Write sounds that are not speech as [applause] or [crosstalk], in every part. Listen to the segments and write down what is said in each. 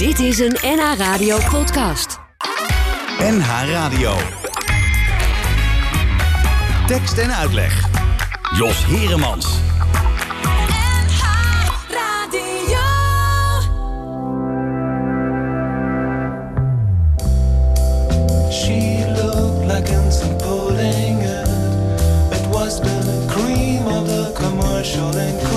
Dit is een NH Radio podcast. NH Radio. Tekst en uitleg. Jos Heremans. She looked like pudding and it was the cream of the commercial increase.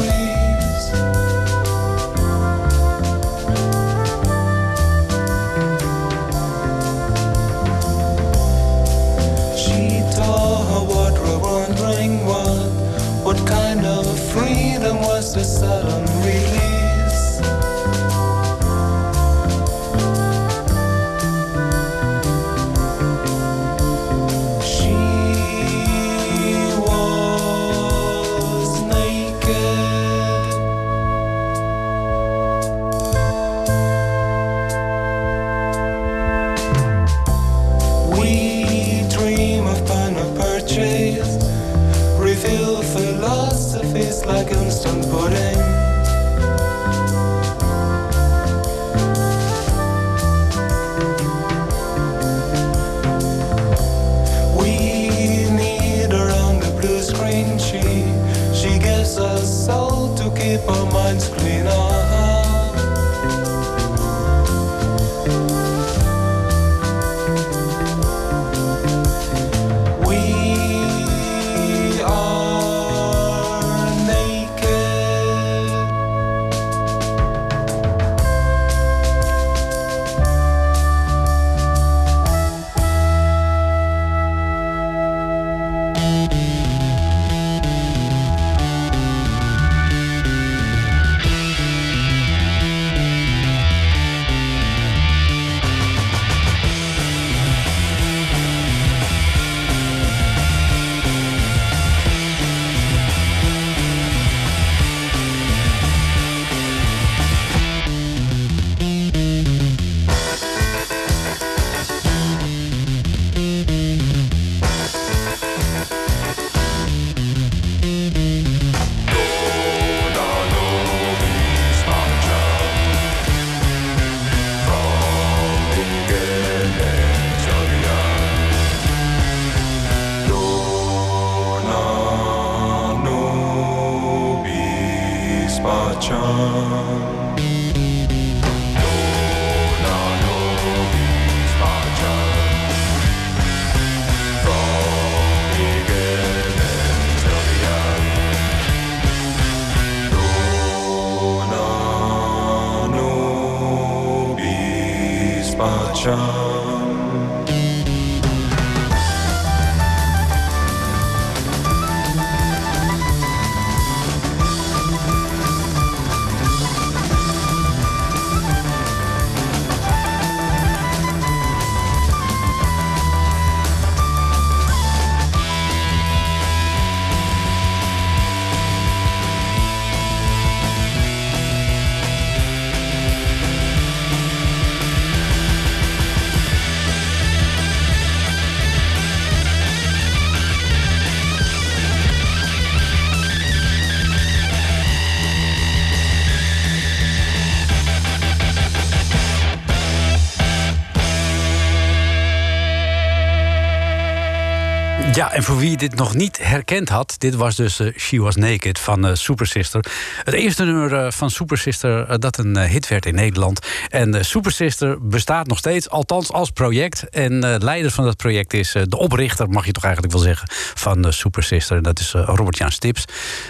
Voor wie dit nog niet herkend had, dit was dus eh, She Was Naked van eh, Super Sister. Het eerste nummer eh, van Super Sister dat een hit werd in Nederland. En Super Sister bestaat nog steeds, althans als project. En leider van dat project is de oprichter, mag je toch eigenlijk wel zeggen, van Super Sister. En dat is Robert-Jan Stips.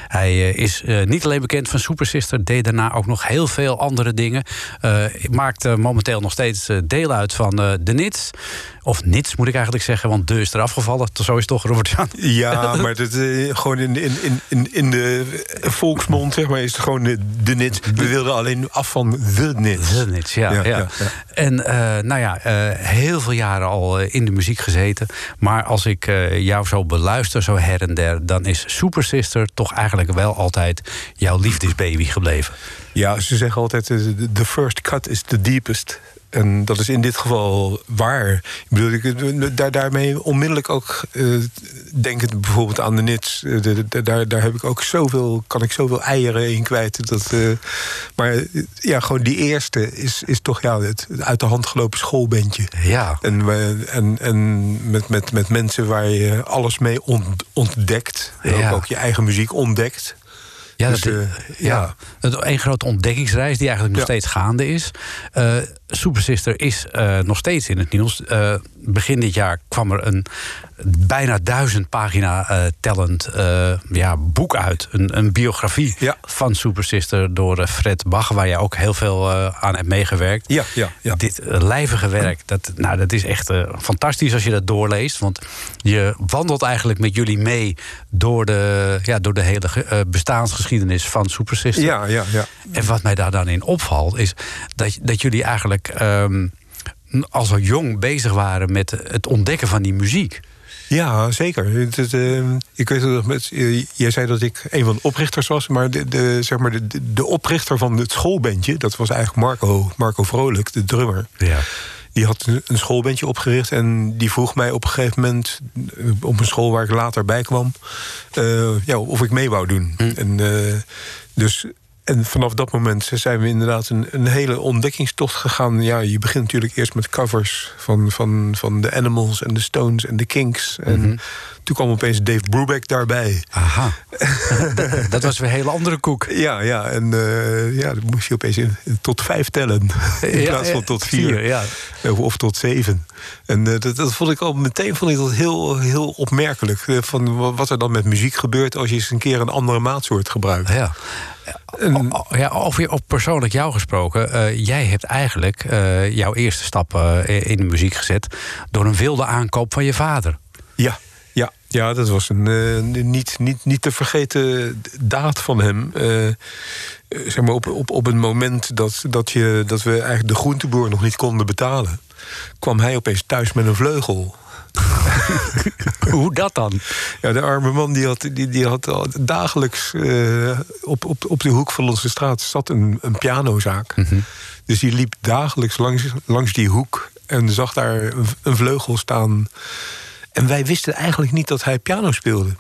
Hij is niet alleen bekend van Super Sister, deed daarna ook nog heel veel andere dingen. Maakt momenteel nog steeds deel uit van de Nits. Of Nits moet ik eigenlijk zeggen, want de is eraf gevallen. Zo is toch, Ja, [laughs] maar dat, eh, gewoon in, in, in- in, de volksmond zeg maar, is het gewoon de, de nit. We wilden alleen af van de nit. De Nits, ja. ja, Ja, ja, ja. En eh, nou ja, eh, heel veel jaren al in de muziek gezeten. Maar als ik jou zo beluister, zo her en der... dan is Super Sister toch eigenlijk wel altijd jouw liefdesbaby gebleven. Ja, ze zeggen altijd: the first cut is the deepest. En dat is in dit geval waar. Ik bedoel, ik, daar, daarmee onmiddellijk ook uh, denkend bijvoorbeeld aan de nits. Uh, de, de, daar, daar heb ik ook zoveel, kan ik zoveel eieren in kwijt. Dat, uh, maar ja, gewoon die eerste is, is toch ja, het uit de hand gelopen schoolbandje. Ja. En, en, en met, met, met mensen waar je alles mee ontdekt. Ja. Ook, ook je eigen muziek ontdekt. Ja, dus, dat, uh, ja. ja. Een grote ontdekkingsreis die eigenlijk nog ja. steeds gaande is. Uh, Super Sister is uh, nog steeds in het nieuws. begin dit jaar kwam er een bijna duizend pagina tellend ja, boek uit. Een, een biografie ja. van Super Sister door Fred Bach... waar jij ook heel veel aan hebt meegewerkt. Ja, ja, ja. Dit lijvige werk, dat, nou, dat is echt fantastisch als je dat doorleest. Want je wandelt eigenlijk met jullie mee... door de, ja, door de hele bestaansgeschiedenis van Super Sister. Ja, ja, ja. En wat mij daar dan in opvalt, is dat, dat jullie eigenlijk um, al zo jong bezig waren met het ontdekken van die muziek. Ja, zeker. Het, het, uh, ik weet nog met, uh, jij zei dat ik een van de oprichters was, maar de, de, zeg maar de, de oprichter van het schoolbandje, dat was eigenlijk Marco, Marco Vrolijk, de drummer. Ja. Die had een schoolbandje opgericht en die vroeg mij op een gegeven moment, op een school waar ik later bij kwam, uh, ja, of ik mee wou doen. Hm. En, dus en vanaf dat moment zijn we inderdaad een, een, hele ontdekkingstocht gegaan. Ja, je begint natuurlijk eerst met covers van, van, van de Animals en de Stones en de Kinks. En Mhm. toen kwam opeens Dave Brubeck daarbij. Aha. dat, [laughs] dat was weer een hele andere koek. Ja, ja en uh, ja, dan moest je opeens in, tot vijf tellen. In Ja, plaats van eh, tot vier. vier, ja. Of, of tot zeven. En uh, dat, dat vond ik al meteen vond ik dat heel, heel opmerkelijk. Van wat er dan met muziek gebeurt als je eens een keer een andere maatsoort gebruikt. Ja. O- o- ja, over op persoonlijk jou gesproken. eh, jij hebt eigenlijk eh, jouw eerste stap eh, in de muziek gezet... door een wilde aankoop van je vader. Ja, ja, ja dat was een niet, niet, niet te vergeten daad van hem. Zeg maar op, op, op een moment dat, dat, je, dat we eigenlijk de groenteboer nog niet konden betalen... kwam hij opeens thuis met een vleugel. [laughs] Hoe dat dan? Ja, de arme man die had, die, die had dagelijks uh, op, op, op de hoek van onze straat zat een, een pianozaak. Mhm. Dus die liep dagelijks langs, langs die hoek en zag daar een, een vleugel staan. En wij wisten eigenlijk niet dat hij piano speelde.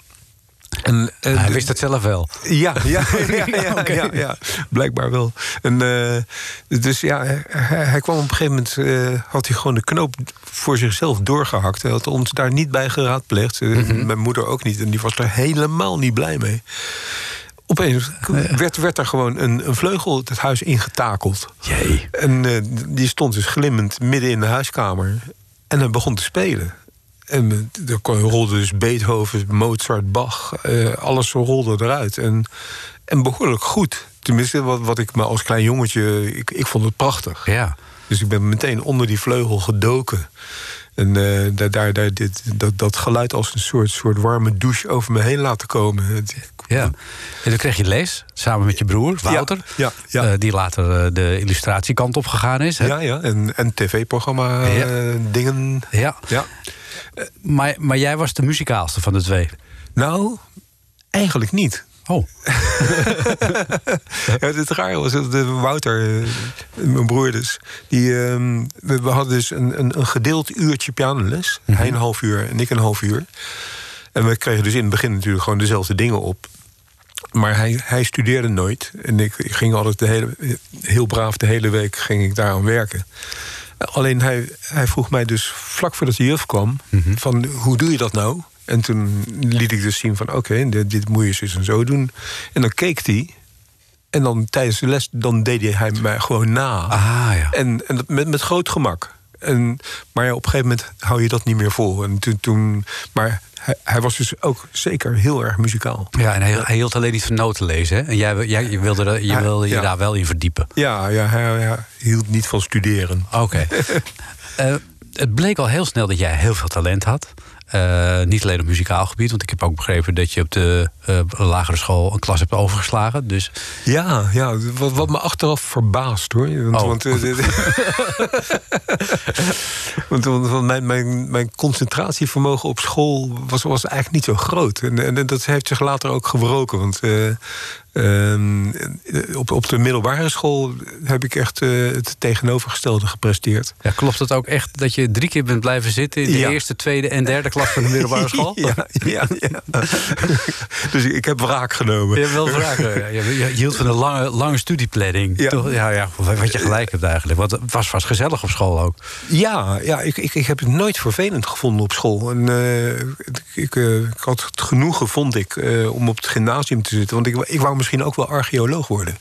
En, hij wist het zelf wel. Ja, ja, [laughs] ja, ja, okay. ja, ja, blijkbaar wel. En, uh, dus ja, hij, hij, kwam op een gegeven moment... Uh, had hij gewoon de knoop voor zichzelf doorgehakt. Hij had ons daar niet bij geraadpleegd. Mm -hmm. Mijn moeder ook niet. En die was er helemaal niet blij mee. Opeens werd, werd er gewoon een, een vleugel het huis ingetakeld. Jee. En die stond dus glimmend midden in de huiskamer. En hij begon te spelen. En er rolde dus Beethoven, Mozart, Bach, uh, alles rolde eruit. En, en behoorlijk goed. Tenminste, wat, wat ik me als klein jongetje, ik, ik vond het prachtig. Ja. Dus ik ben meteen onder die vleugel gedoken. En uh, daar, daar, daar, dit, dat, dat geluid als een soort, soort warme douche over me heen laten komen. Ja. En dan kreeg je les, samen met je broer, Wouter. Ja, ja, ja. Uh, die later uh, de illustratiekant op gegaan is. Hè? Ja, ja. En, en tv-programma dingen. Ja. ja. Maar, maar jij was de muzikaalste van de twee? Nou, eigenlijk niet. Oh. [laughs] ja, het raar was dat Wouter, mijn broer dus... Die, uh, we, we, hadden dus een, een, een, gedeeld uurtje pianoles. Mm -hmm. Hij een half uur en ik een half uur. En we kregen dus in het begin natuurlijk gewoon dezelfde dingen op. Maar hij, hij studeerde nooit. En ik, ik ging altijd de hele, heel braaf de hele week ging ik daar aan werken. Alleen hij, hij vroeg mij dus vlak voordat de juf kwam... Mm -hmm. van hoe doe je dat nou? En toen liet ik dus zien van oké, okay, dit, dit moet je zus en zo doen. En dan keek hij. En dan tijdens de les dan deed hij mij gewoon na. Ah, ja. En, en met, met groot gemak. En, maar ja, op een gegeven moment hou je dat niet meer vol. En toen, toen, maar hij, hij, was dus ook zeker heel erg muzikaal. Ja, en hij, hij hield alleen niet van noten lezen. Hè? En jij, jij je wilde, je, wilde je ja. daar wel in verdiepen. Ja, ja hij, hij hield niet van studeren. Oké. Okay. [laughs] uh, het bleek al heel snel dat jij heel veel talent had. Uh, niet alleen op muzikaal gebied, want ik heb ook begrepen dat je op de uh, lagere school een klas hebt overgeslagen. Dus... Ja, ja wat, wat me achteraf verbaast hoor. Want, oh. want, uh, [laughs] want, want mijn, mijn, mijn, concentratievermogen op school was, was eigenlijk niet zo groot. En, en, dat heeft zich later ook gewroken. Want Ehm, op, op de middelbare school heb ik echt eh, het tegenovergestelde gepresteerd. Ja, klopt het ook echt dat je drie keer bent blijven zitten... in de Ja. eerste, tweede en derde klas van de middelbare [laughs] school? Ja, ja, ja. [laughs] dus ik heb wraak genomen. Je hebt wel. Ja, je, je hield van een lange, lange studieplanning. Ja. Toch? Ja, ja, wat je gelijk hebt eigenlijk. Want het was vast gezellig op school ook. Ja, ja ik, ik, ik heb het nooit vervelend gevonden op school. En, eh, ik, ik, eh, ik had het genoegen, vond ik, eh, om op het gymnasium te zitten. Want ik, ik wou misschien ook wel archeoloog worden.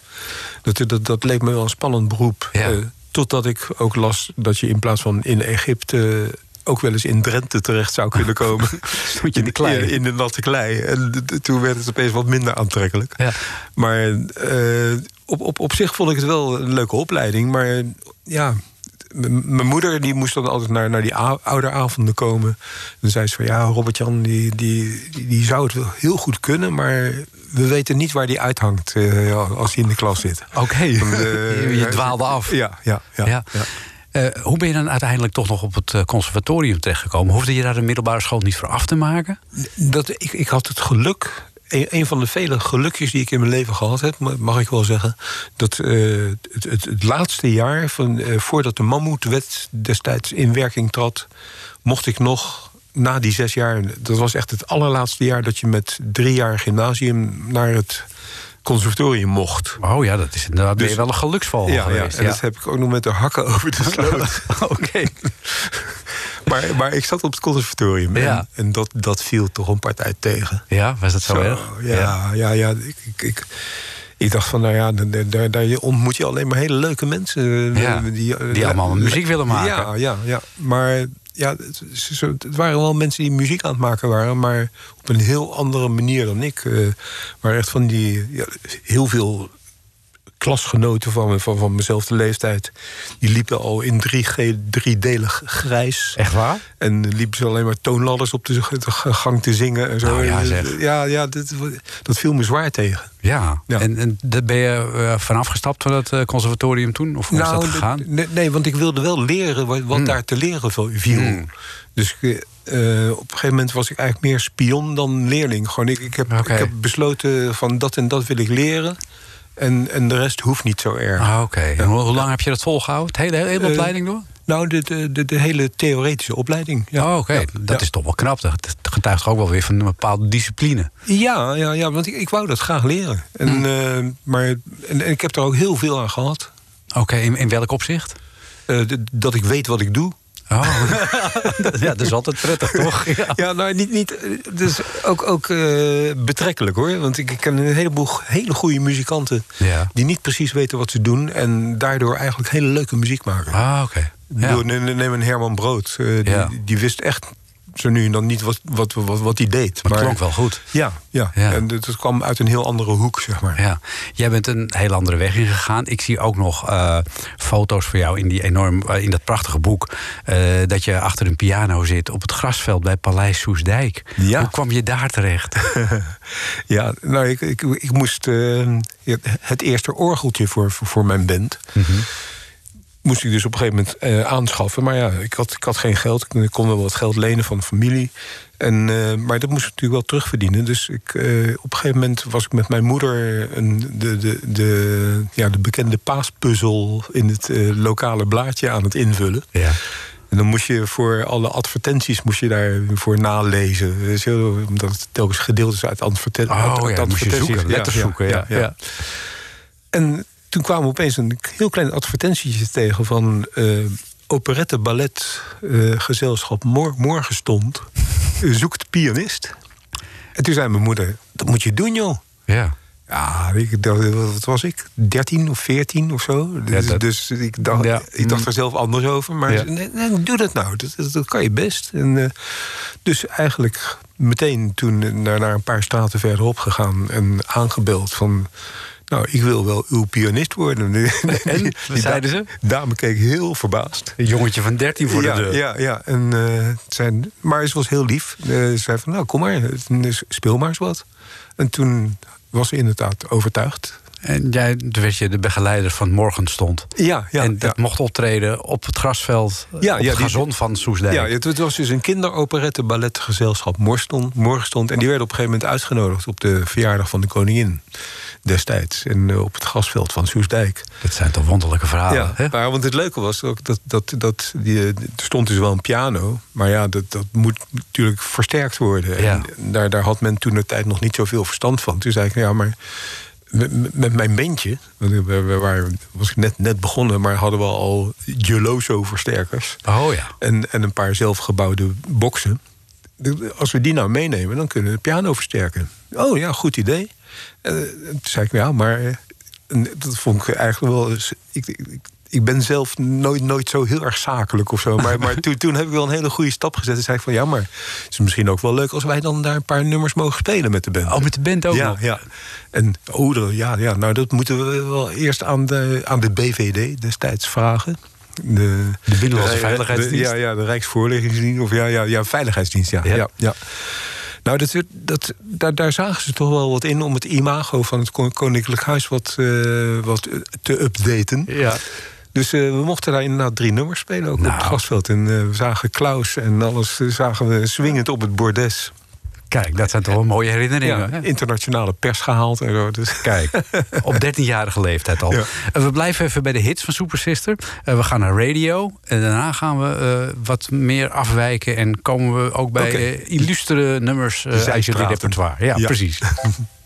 Dat, dat, dat leek me wel een spannend beroep. Ja. Eh, totdat ik ook las dat je in plaats van in Egypte... ook wel eens in Drenthe terecht zou kunnen [laughs] komen. Stond je in de klei. In, in de natte klei. En toen werd het opeens wat minder aantrekkelijk. Ja. Maar eh, op, op, op zich vond ik het wel een leuke opleiding. Maar ja, mijn moeder die moest dan altijd naar, naar die ouderavonden komen. En dan zei ze van ja, Robert-Jan die, die, die, die zou het wel heel goed kunnen... maar we weten niet waar die uithangt eh, als hij in de klas zit. Oké, eh, [laughs] je, dwaalde af. Ja, ja, ja. Ja. ja. Eh, hoe ben je dan uiteindelijk toch nog op het conservatorium terechtgekomen? Hoefde je daar de middelbare school niet voor af te maken? Dat, ik, ik had het geluk, een, van de vele gelukjes die ik in mijn leven gehad heb, ma- mag ik wel zeggen, dat eh, het, het, het laatste jaar van, eh, voordat de Mammoetwet destijds in werking trad, mocht ik nog na die zes jaar, dat was echt het allerlaatste jaar dat je met drie jaar gymnasium naar het conservatorium mocht. Oh ja, dat is inderdaad ben je Dus- wel een geluksval Ja, ja, geweest. en dat heb ik ook nog met de hakken over de [laughs] sloot. Oké. [laughs] maar, maar ik zat op het conservatorium Ja. en, en dat, dat viel toch een partij tegen. Ja, was dat zo, erg? Ja, ja, ja. ik, ik, ik, ik dacht van, nou ja, daar, daar, ontmoet je alleen maar hele leuke mensen. eh, Ja, die, eh, die allemaal muziek willen maken. Ja, ja, ja. Maar ja, het, waren wel mensen die muziek aan het maken waren, maar op een heel andere manier dan ik. eh maar echt van die, ja, heel veel klasgenoten van, me, van, van mezelfde leeftijd, die liepen al in drie, driedelig grijs. Echt waar? En liepen ze alleen maar toonladders op de, gang te zingen en zo. Nou ja, zeg. ja, ja dat, dat viel me zwaar tegen. Ja. Ja. En, en daar ben je eh, vanaf gestapt van het eh, conservatorium toen? Of hoe is dat de- gegaan? Nou, nee, nee, want ik wilde wel leren wat, wat Hmm. daar te leren viel. Dus eh, op een gegeven moment was ik eigenlijk meer spion dan leerling. Gewoon, ik, ik, heb, ik heb besloten van dat en dat wil ik leren. En, en de rest hoeft niet zo erg. Ah, Oké. En Hoe, hoe lang heb je dat volgehouden? Het hele, hele Eh, opleiding door? Nou, de, de, de, de hele theoretische opleiding. Ja, oh, oké. Ja, Dat ja. is toch wel knap. Dat getuigt ook wel weer van een bepaalde discipline. Ja, ja, ja want ik, ik wou dat graag leren. En, Hmm. eh, maar, en, en ik heb er ook heel veel aan gehad. Oké, in, in welk opzicht? Eh, dat ik weet wat ik doe. Oh. [laughs] ja, dat is altijd prettig, toch? [laughs] Ja. Ja, nou, niet, niet, dus ook, ook eh, betrekkelijk hoor. Want ik, ik ken een heleboel hele goede muzikanten... Ja. die niet precies weten wat ze doen... en daardoor eigenlijk hele leuke muziek maken. Ah, oké. Ja. neem, een Herman Brood. eh, die, die wist echt zo nu en dan niet wat, wat, wat, wat hij deed. Maar het klonk wel goed. Ja, ja. Ja. en dat dat kwam uit een heel andere hoek, zeg maar. Ja, jij bent een heel andere weg ingegaan. Ik zie ook nog eh, foto's van jou in, die enorm, eh, in dat prachtige boek. eh, dat je achter een piano zit op het grasveld bij Paleis Soesdijk. Ja. Hoe kwam je daar terecht? [laughs] [laughs] Ja, nou, ik, ik, ik moest het eerste orgeltje voor, voor, voor mijn band. Moest ik dus op een gegeven moment eh, aanschaffen. Maar ja, ik had, ik had geen geld. Ik kon wel wat geld lenen van de familie. En, eh, maar dat moest ik natuurlijk wel terugverdienen. Dus ik, eh, op een gegeven moment was ik met mijn moeder een, de, de, de, ja, de bekende paaspuzzel in het lokale blaadje aan het invullen. Ja. En dan moest je voor alle advertenties moest je daarvoor nalezen. Weet je wel, Omdat het telkens gedeeld is uit adverte- Oh ja, moest je advertenties. zoeken, letters zoeken. Ja, ja. En toen kwamen we opeens een heel klein advertentietje tegen van eh operette ballet eh, gezelschap Mor Morgenstond zoekt pianist. En toen zei mijn moeder, dat moet je doen joh. ja. Ja, ik dacht, wat was ik? 13 of 14 of zo. Dus, dat- dus ik, dacht, Ja. ik dacht er zelf anders over. Maar Ja. ze- nee, nee, doe dat nou. Dat, dat, dat kan je best. En, eh, dus eigenlijk meteen toen naar, naar een paar straten verderop gegaan en aangebeld van. Nou, ik wil wel uw pianist worden. [laughs] En? Die zeiden ze? dame keek heel verbaasd. Een jongetje van 13 voor ja, de deur. Ja, ja. En, eh, zijn, maar ze was heel lief. Eh, ze zei van, nou, kom maar, speel maar eens wat. En toen was ze inderdaad overtuigd. En jij werd je de begeleider van Morgenstond. Ja, ja. en dat ja. mocht optreden op het grasveld, Ja, op ja, het die- van Soesdijk. Ja, het, was dus een kinderoperette balletgezelschap Morgenstond. En die werden op een gegeven moment uitgenodigd op de verjaardag van de koningin destijds. En eh, op het grasveld van Soesdijk. Dat zijn toch wonderlijke verhalen, ja, hè? maar want het leuke was ook dat, dat, dat die, eh, er stond dus wel een piano. Maar ja, dat, dat moet natuurlijk versterkt worden. Ja. En daar, daar had men toen de tijd nog niet zoveel verstand van. Toen zei ik, ja, maar met, mijn bandje, we, we waren, was ik net, net begonnen, maar hadden we al Geloso versterkers. Oh ja. En, en een paar zelfgebouwde boksen. Als we die nou meenemen, dan kunnen we de piano versterken. Oh ja, goed idee. Eh, toen zei ik, ja, maar eh, dat vond ik eigenlijk wel. Ik, ik, ik- ben zelf nooit, nooit zo heel erg zakelijk of zo. Maar, maar toen, toen heb ik wel een hele goede stap gezet. En zei ik van ja, maar het is misschien ook wel leuk als wij dan daar een paar nummers mogen spelen met de band. Oh, met de band ook ja, nog? ja. En oh, ja, ja, nou dat moeten we wel eerst aan de, aan de BVD destijds vragen. De, De Binnenlandse de- Veiligheidsdienst? Ja, ja, de Rijksvoorlichtingsdienst. Of ja, ja, ja, Veiligheidsdienst, ja. Ja. ja. ja, Nou, dat, dat, daar, daar zagen ze toch wel wat in om het imago van het Kon- Koninklijk Huis wat, eh, wat eh, te updaten. Ja. Dus eh, we mochten daar inderdaad drie nummers spelen, ook op Nou. het grasveld. En we zagen Klaus en alles zagen we swingend op het bordes. Kijk, dat zijn toch wel mooie herinneringen. Ja, internationale pers gehaald en zo. Dus. Kijk, op 13-jarige leeftijd al. Ja. Eh, we blijven even bij de hits van Super Sister. Eh, we gaan naar radio. En daarna gaan we eh, wat meer afwijken. En komen we ook bij illustere nummers uit zijstraten. repertoire. Ja, Ja. precies. [laughs]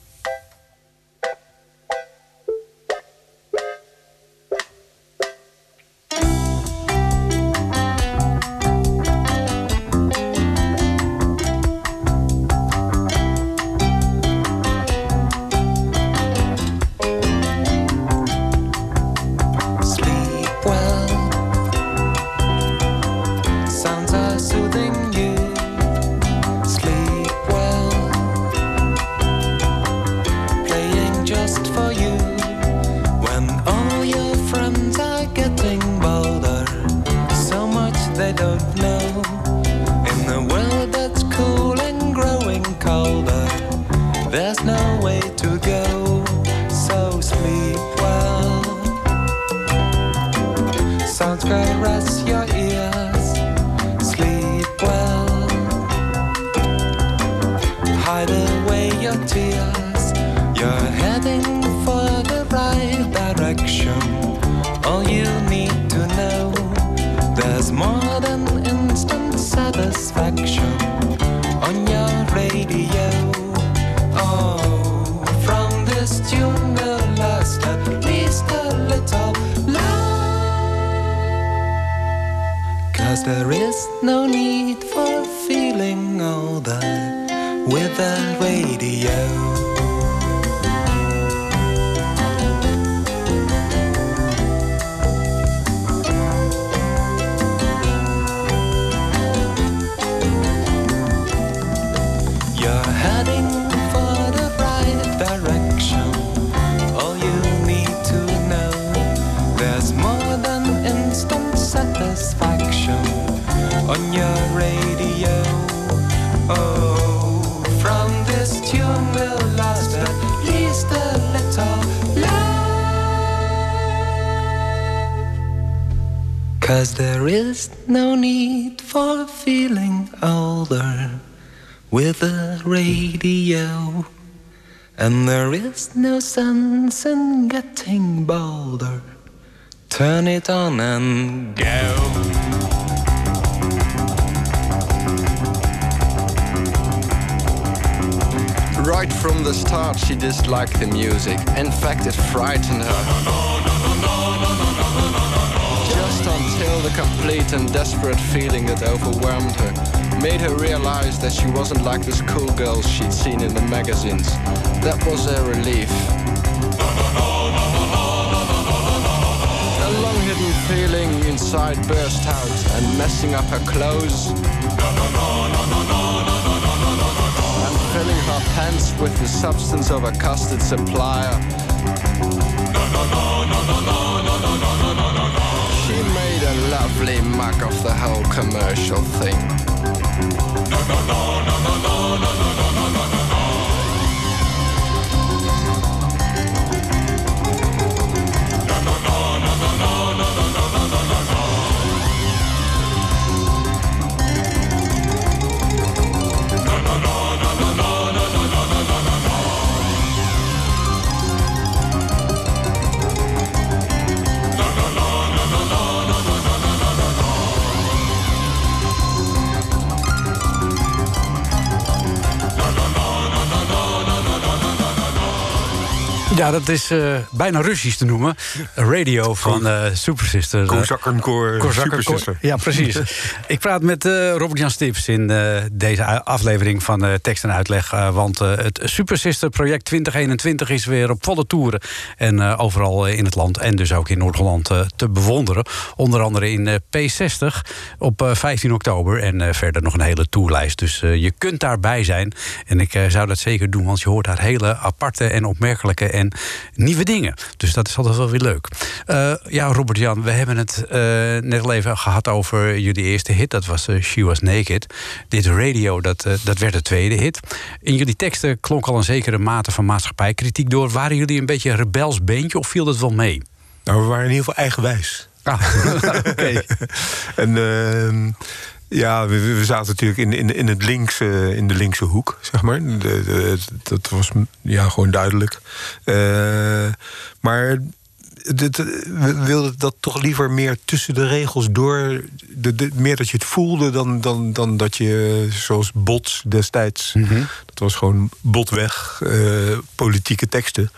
And there is no sense in getting bolder. Turn it on and go. Right from the start, she disliked the music. In fact, it frightened her. Just until the complete and desperate feeling that overwhelmed her made her realize that she wasn't like the schoolgirls she'd seen in the magazines. That was a relief. A long hidden feeling inside burst out and messing up her clothes. And filling her pants with the substance of a custard supplier. She made a lovely muck of the whole commercial thing. Ja, dat is eh, bijna Russisch te noemen. Radio van uh, Super Sister. Uh, Kozakkenkoor Super Sister. Ja, precies. [laughs] Ik praat met uh, Robert-Jan Stips in deze aflevering van Tekst en Uitleg. want het Super Sister project 2021 is weer op volle toeren. En overal in het land en dus ook in Noord-Holland te bewonderen. Onder andere in P60 op 15 oktober. En verder nog een hele toerlijst. Dus je kunt daarbij zijn. En ik zou dat zeker doen, want je hoort daar hele aparte en opmerkelijke en nieuwe dingen. Dus dat is altijd wel weer leuk. Uh, ja, Robert-Jan, we hebben het uh, net al even gehad over jullie eerste hit. Dat was uh, She Was Naked. Dit radio, dat, dat werd de tweede hit. In jullie teksten klonk al een zekere mate van maatschappijkritiek door. Waren jullie een beetje een rebels beentje of viel dat wel mee? Nou, we waren in ieder geval eigenwijs. Ah, [laughs] oké. [laughs] en... Ja, we, we, zaten natuurlijk in, in, in, het linkse, in de linkse hoek, zeg maar. De, de, dat was ja, gewoon duidelijk. Uh, maar we wilden dat toch liever meer tussen de regels door. De, meer dat je het voelde dan, dan, dan dat je, zoals Bots destijds. Mm -hmm. Dat was gewoon botweg, uh, politieke teksten.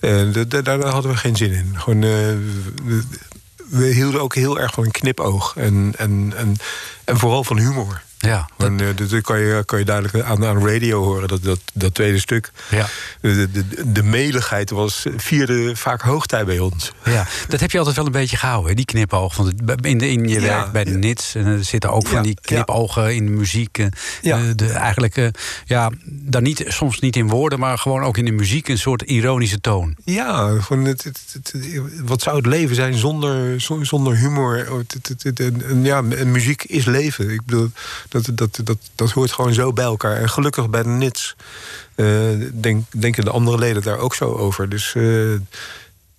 Uh, daar hadden we geen zin in. Gewoon, we hielden ook heel erg van een knipoog. En, en, en, en vooral van humor. Ja, dat... En, uh, dat kan je, kan je duidelijk aan, aan radio horen, dat, dat, dat tweede stuk. Ja. De, de, de meligheid was vierde vaak hoogtij bij ons. Ja, dat heb je altijd wel een beetje gehouden, die knipoog. Want in, de, in je ja, werk bij de NITS en er zitten ook van die knipogen in de muziek. Ja. De, de, eigenlijk, ja, dan niet, soms niet in woorden, maar gewoon ook in de muziek een soort ironische toon. Ja, gewoon het, het, wat zou het leven zijn zonder, zonder humor? Ja, muziek is leven. Ik bedoel dat, dat, dat, dat hoort gewoon zo bij elkaar. En gelukkig bij de NITS uh, denk, denken de andere leden daar ook zo over. Dus uh,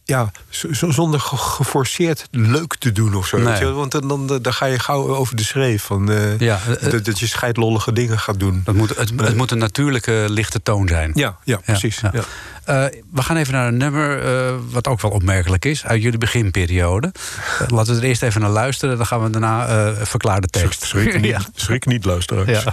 ja, zonder geforceerd leuk te doen of zo. Nee. Want dan, dan, dan, ga je gauw over de schreef. Van, uh, ja, dat, dat, je scheidlollige dingen gaat doen. Dat moet, het, het moet een natuurlijke lichte toon zijn. Ja, ja precies. Ja, uh, we gaan even naar een nummer wat ook wel opmerkelijk is uit jullie beginperiode. Laten we er eerst even naar luisteren, dan gaan we daarna verklaren de tekst. Schrik [laughs] niet, ja. schrik niet luisteraars.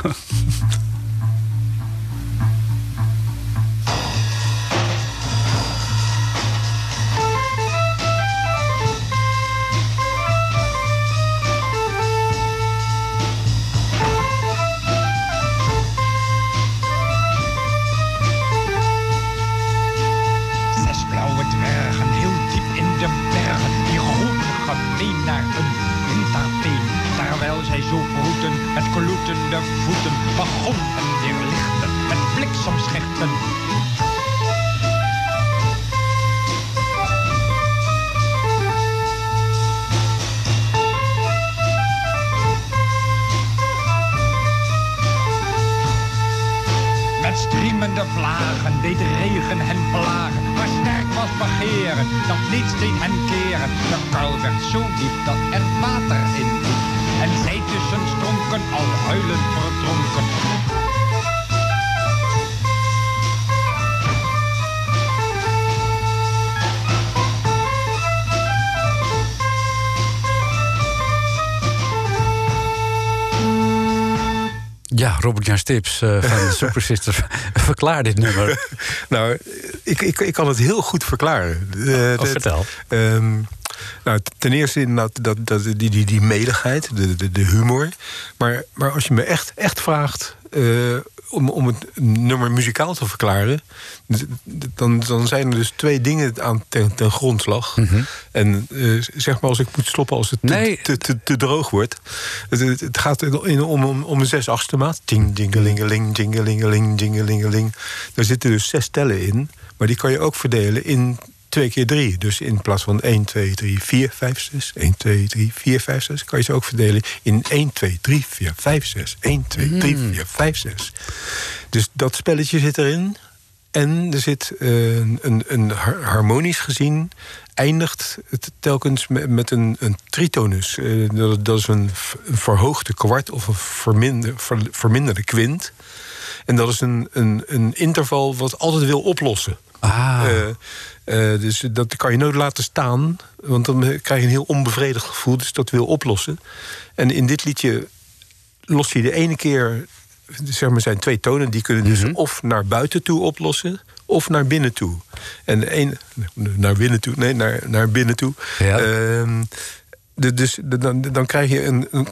Vlagen deed regen hen plagen, maar sterk was begeren, dat niets deed hen keren. De kuil werd zo diep dat er water in liep en zij tussen stronken al huilend verdronken. Ja, Robert-Jan Stips uh, van [laughs] Super Sisters. Verklaar dit nummer. [laughs] nou, ik, ik, ik kan het heel goed verklaren. Uh, oh, vertel. Um, nou, ten eerste inderdaad dat, dat, die, die, die meligheid, de, de, de humor. Maar, maar als je me echt, echt vraagt uh, om, om het nummer muzikaal te verklaren... dan, dan zijn er dus twee dingen aan ten, ten grondslag. Mm -hmm. En uh, zeg maar als ik moet stoppen als het nee. te, te, te, droog wordt. Het, het gaat in, om, om, om een zes achtste maat. Ding, dingelingeling, dingelingeling, dingelingeling. Daar zitten dus zes tellen in. Maar die kan je ook verdelen in twee keer drie. Dus in plaats van 1, 2, 3, 4, 5, 6. 1, 2, 3, 4, 5, 6. Kan je ze ook verdelen in 1, 2, 3, 4, 5, 6. 1, 2, 3, 4, 5, 6. Dus dat spelletje zit erin. En er zit uh, een, een harmonisch gezien eindigt het telkens met, met een, een tritonus. Uh, dat, dat, is een, een, verhoogde kwart of een verminder, ver, verminderde kwint. En dat is een, een, een interval wat altijd wil oplossen. Ah. Uh, uh, dus dat kan je nooit laten staan, want dan krijg je een heel onbevredigd gevoel. Dus dat wil oplossen. En in dit liedje lost hij de ene keer, zeg maar, zijn twee tonen, die kunnen dus mm -hmm. of naar buiten toe oplossen, of naar binnen toe. En één, naar binnen toe, nee, naar, naar binnen toe. Ja. Ehm, de- dus de- dan, dan krijg je een, een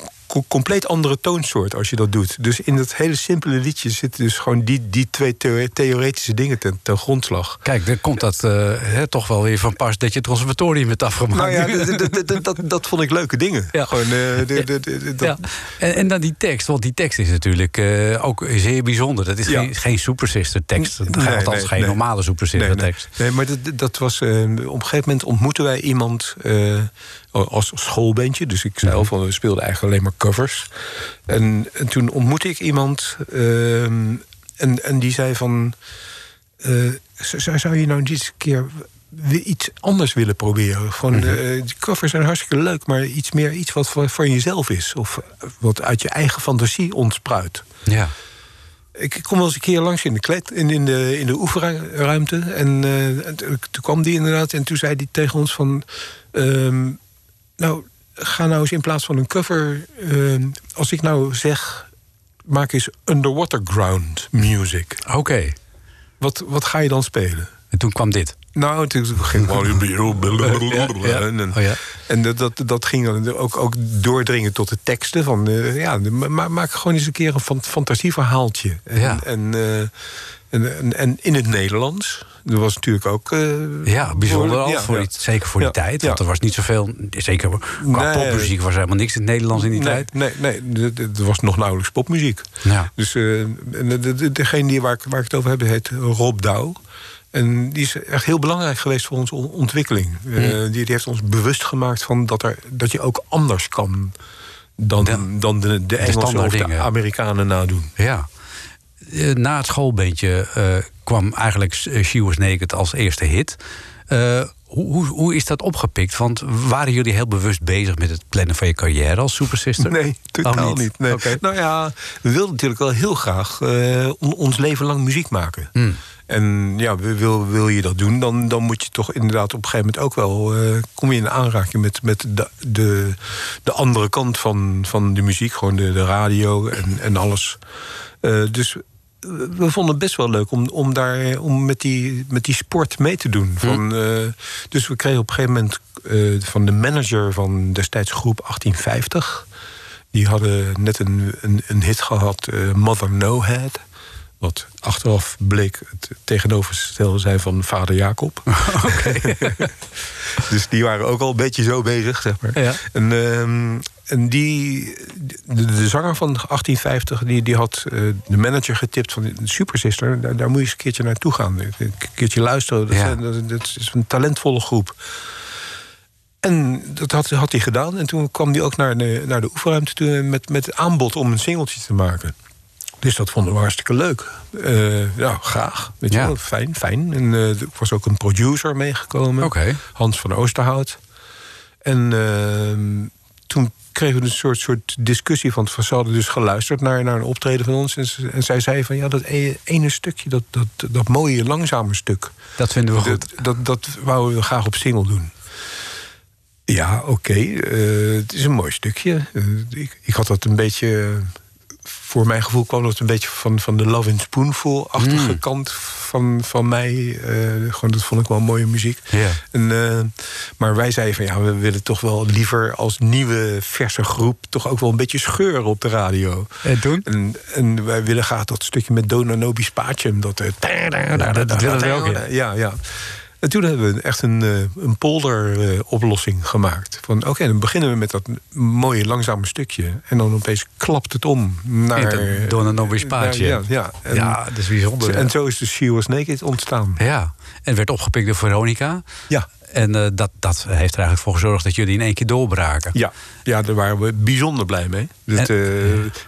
compleet andere toonsoort als je dat doet. Dus in dat hele simpele liedje zitten dus gewoon die, die twee theo- theoretische dingen ten, ten grondslag. Kijk, dan komt dat eh, toch wel weer van pas dat je het conservatorium hebt afgemaakt. Nou ja, [laughs] dat, dat vond ik leuke dingen. Ja. Gewoon, eh, Ja. En, en dan die tekst, want die tekst is natuurlijk eh, ook zeer bijzonder. Dat is Ja. geen, geen Super Sister tekst. Nee, Althans, nee, geen nee. normale Super Sister tekst. Nee, maar dat, dat was. op een gegeven moment ontmoetten wij iemand als schoolbandje. Dus ik van we speelden eigenlijk alleen maar covers. En, en toen ontmoette ik iemand. ehm, en, en die zei van. eh, zou, zou je nou eens een keer iets anders willen proberen? Van, eh, die covers zijn hartstikke leuk, maar iets meer iets wat voor, voor jezelf is. Of wat uit je eigen fantasie ontspruit. Ja. Ik kom wel eens een keer langs in de, klet, in, in de, in de oefenruimte. En, eh, en toen kwam die inderdaad. En toen zei hij tegen ons van... ehm, nou, ga nou eens in plaats van een cover... ehm, als ik nou zeg... maak eens underwater ground music. Oké. Wat, wat ga je dan spelen? En toen kwam dit. Nou, toen ging gewoon... [laughs] En, Oh ja. en dat, dat, dat ging dan ook, ook doordringen tot de teksten. Van, eh, ja, ma- maak gewoon eens een keer een fan- fantasieverhaaltje. En, Ja. en, eh, en, en, in het Nederlands. Dat was natuurlijk ook... eh, Ja, bijzonder al. ja, voor ja. Zeker voor die Ja, tijd. Want er was niet zoveel. Zeker qua Nee. popmuziek was er helemaal niks in het Nederlands in die Nee, tijd. nee, nee, er was nog nauwelijks popmuziek. Ja. Dus eh, en de, de- degene die, waar, ik, waar ik het over heb, heet Rob Douw. En die is echt heel belangrijk geweest voor onze on- ontwikkeling. Eh, die, die heeft ons bewust gemaakt van dat, er, dat je ook anders kan dan, Ja. dan de, de Engelsen of de dingen. Amerikanen nadoen. Ja. Eh, Na het schoolbeentje eh, kwam eigenlijk eh, She Was Naked als eerste hit. Hoe, hoe, hoe is dat opgepikt? Want waren jullie heel bewust bezig met het plannen van je carrière als Super Sister? Nee, totaal Oh, niet. Nee. Oké. Nou ja, we wilden natuurlijk wel heel graag on- ons leven lang muziek maken. Hmm. En ja, wil, wil je dat doen, dan, dan moet je toch inderdaad op een gegeven moment ook wel... kom je in aanraking met, met de, de, de andere kant van, van de muziek. Gewoon de, de radio en, en alles. Dus we vonden het best wel leuk om, om, daar, om met, die, met die sport mee te doen. Van, eh, dus we kregen op een gegeven moment eh, van de manager van destijds groep 1850... die hadden net een, een, een hit gehad, eh, Mother No Head... wat achteraf bleek het tegenovergestelde zijn van vader Jacob. [laughs] [laughs] dus die waren ook al een beetje zo bezig, zeg maar. Ja. En, ehm, en die, de, de zanger van 1850, die, die had eh, de manager getipt van de Super Sister. Daar, daar moet je eens een keertje naartoe gaan. Een keertje luisteren. Dat, Ja. dat, dat is een talentvolle groep. En dat had, had hij gedaan. En toen kwam hij ook naar de, naar de oefenruimte toe met, met het aanbod om een singeltje te maken. Dus dat vonden we hartstikke leuk. Eh, ja, graag. Weet je Ja. wel, fijn, fijn. En eh, er was ook een producer meegekomen. Hans van Oosterhout. En ehm, toen kregen we een soort, soort discussie van... Ze hadden dus geluisterd naar, naar een optreden van ons. En, ze- en zij zei van, ja, dat e- ene stukje... dat, dat, dat mooie, langzame stuk... Dat vinden we goed. dat, dat, dat wouden we graag op single doen. Ja, oké. eh, het is een mooi stukje. Eh, ik, ik had dat een beetje... voor mijn gevoel kwam dat een beetje van, van de Love in Spoonful-achtige Mm. kant van, van mij. Eh, gewoon, dat vond ik wel mooie muziek. En, eh, maar wij zeiden van ja, we willen toch wel liever als nieuwe verse groep... toch ook wel een beetje scheuren op de radio. En toen? En, en wij willen graag dat stukje met Dona Nobis Pacem. Dat, eh, dat- dat willen we ook, ja. Ja, ja. En toen hebben we echt een, eh, een polder-oplossing gemaakt. Van oké, dan beginnen we met dat mooie langzame stukje. En dan opeens klapt het om naar... Het Dona Nobis. Ja, ja. En, ja, dat is bijzonder. en zo is de She Was Naked ontstaan. Ja, en werd opgepikt door Veronica. Ja. En eh, dat, dat heeft er eigenlijk voor gezorgd dat jullie in één keer doorbraken. Ja, ja, daar waren we bijzonder blij mee. Dat, En-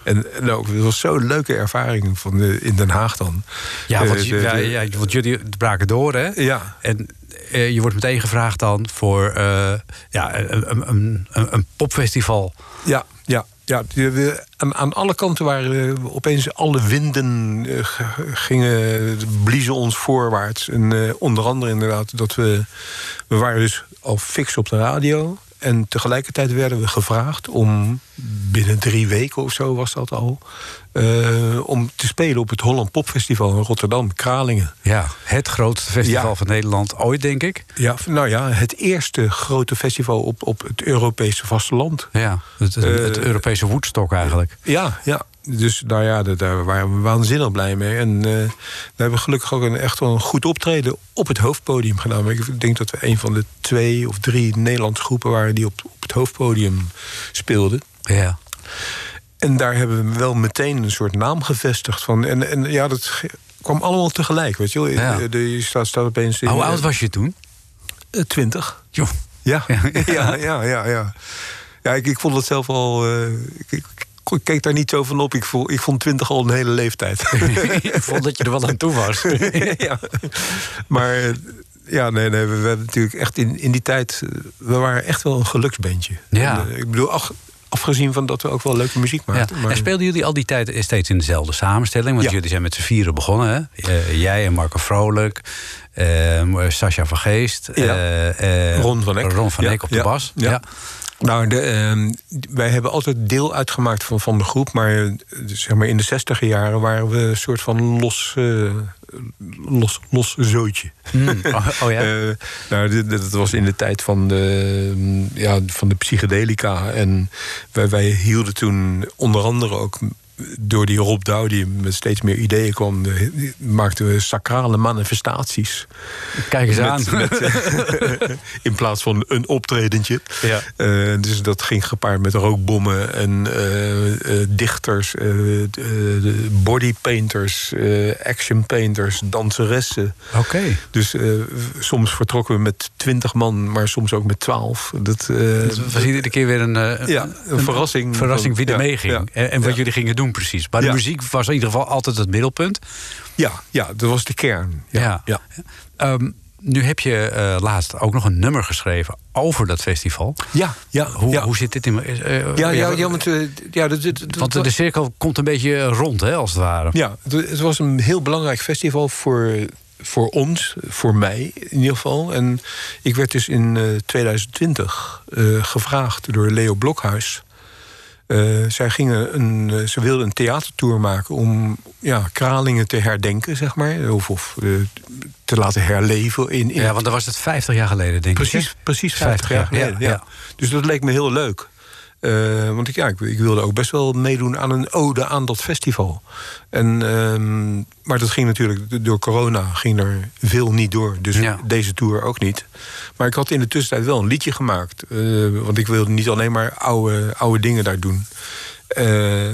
eh, en, ook, het was zo'n leuke ervaring van, de- in Den Haag dan. Ja, want, Eh, de- ja, de- ja, want jullie braken door, hè? Ja. En eh, je wordt meteen gevraagd dan voor eh, ja, een, een, een, een popfestival. Ja, ja. Ja, die- aan, aan alle kanten waren opeens alle winden eh, gingen, bliezen ons voorwaarts. En eh, onder andere inderdaad dat we... We waren dus al fix op de radio. En tegelijkertijd werden we gevraagd om binnen drie weken of zo was dat al. eh, om te spelen op het Holland Popfestival in Rotterdam, Kralingen. Ja, het grootste festival Ja. van Nederland ooit, denk ik. Ja, nou ja, het eerste grote festival op, op het Europese vasteland. Ja, het, het, het Eh, Europese woedstok eigenlijk. Ja, ja. Dus nou ja, daar- waren we waanzinnig blij mee. En eh, we hebben gelukkig ook een, echt wel een goed optreden op het hoofdpodium gedaan. Ik denk dat we een van de twee of drie Nederlandse groepen waren die op, op het hoofdpodium speelden. Ja. En daar hebben we wel meteen een soort naam gevestigd. Van, en, en ja, dat kwam allemaal tegelijk. Weet je, wel. Ja. De- Je staat, staat opeens in. Hoe oud was je toen? Eh, Twintig. Joh. Ja, [laughs] Ja. [laughs] ja, ja, ja. ja, ja. ik, ik vond het zelf al. eh, ik, ik, keek daar niet zo van op. Ik, voel, ik vond twintig al een hele leeftijd. [laughs] ik vond dat je er wel aan toe was. [laughs] ja. Maar ja, nee, nee, we, we hebben natuurlijk echt in, in die tijd. eh, We waren echt wel een geluksbandje. Ja. En, eh, ik bedoel, ach, afgezien van dat we ook wel leuke muziek Ja. maakten. maar- En speelden jullie al die tijd steeds in dezelfde samenstelling? Want Ja. jullie zijn met z'n vieren begonnen, hè? Eh, jij en Marco Vrolijk, eh Sascha van Geest, Ja. Ron van Eck. Ron van Ja, Eck op de ja, bas. ja. Nou, de, ehm, wij hebben altijd deel uitgemaakt van, van de groep. Maar eh, zeg maar in de zestiger jaren waren we een soort van los, eh, los, los zootje. Mm, oh, oh ja? [laughs] Eh, nou, dit was in de tijd van de, mm, ja, van de psychedelica. En wij, wij hielden toen onder andere ook door die Rob Douw... die met steeds meer ideeën kwam... eh, maakten we sacrale manifestaties. Kijk eens aan. Met, [laughs] [laughs] in plaats van een optredentje. Ja. Eh, dus dat ging gepaard met rookbommen en eh, dichters, bodypainters, eh action painters, danseressen. Oké. Dus soms vertrokken we met twintig man, maar soms ook met twaalf. Dat, Het was iedere keer weer een, ja, een verrassing. verrassing wie er Ja, meeging. ja. En, en wat jullie gingen doen precies. Maar de muziek was in ieder geval altijd het middelpunt. Ja, ja, dat was de kern. Ja, Ja. Ehm, nu heb je eh, laatst ook nog een nummer geschreven over dat festival. ja, ja, Hoe, ja. hoe zit dit in... eh, eh, Ja, ja, ja, want, ja, dat, dat, dat- Want de cirkel komt een beetje rond, hè, als het ware. Ja, het was een heel belangrijk festival voor, voor ons, voor mij in ieder geval. En ik werd dus in eh, 2020 eh, gevraagd door Leo Blokhuis. Eh, zij gingen een, eh, ze wilden een theatertour maken om ja, Kralingen te herdenken, zeg maar. Of, of eh, te laten herleven. In, in Ja, want dan was het 50 jaar geleden, denk ik. Precies, precies 50 jaar geleden. Ja, ja. Dus dat leek me heel leuk. Eh, want ik, ja, ik, ik wilde ook best wel meedoen aan een ode aan dat festival. En, ehm, maar dat ging natuurlijk door corona ging er veel niet door. Dus Ja. deze tour ook niet. Maar ik had in de tussentijd wel een liedje gemaakt. eh, want ik wilde niet alleen maar oude, oude dingen daar doen. Eh,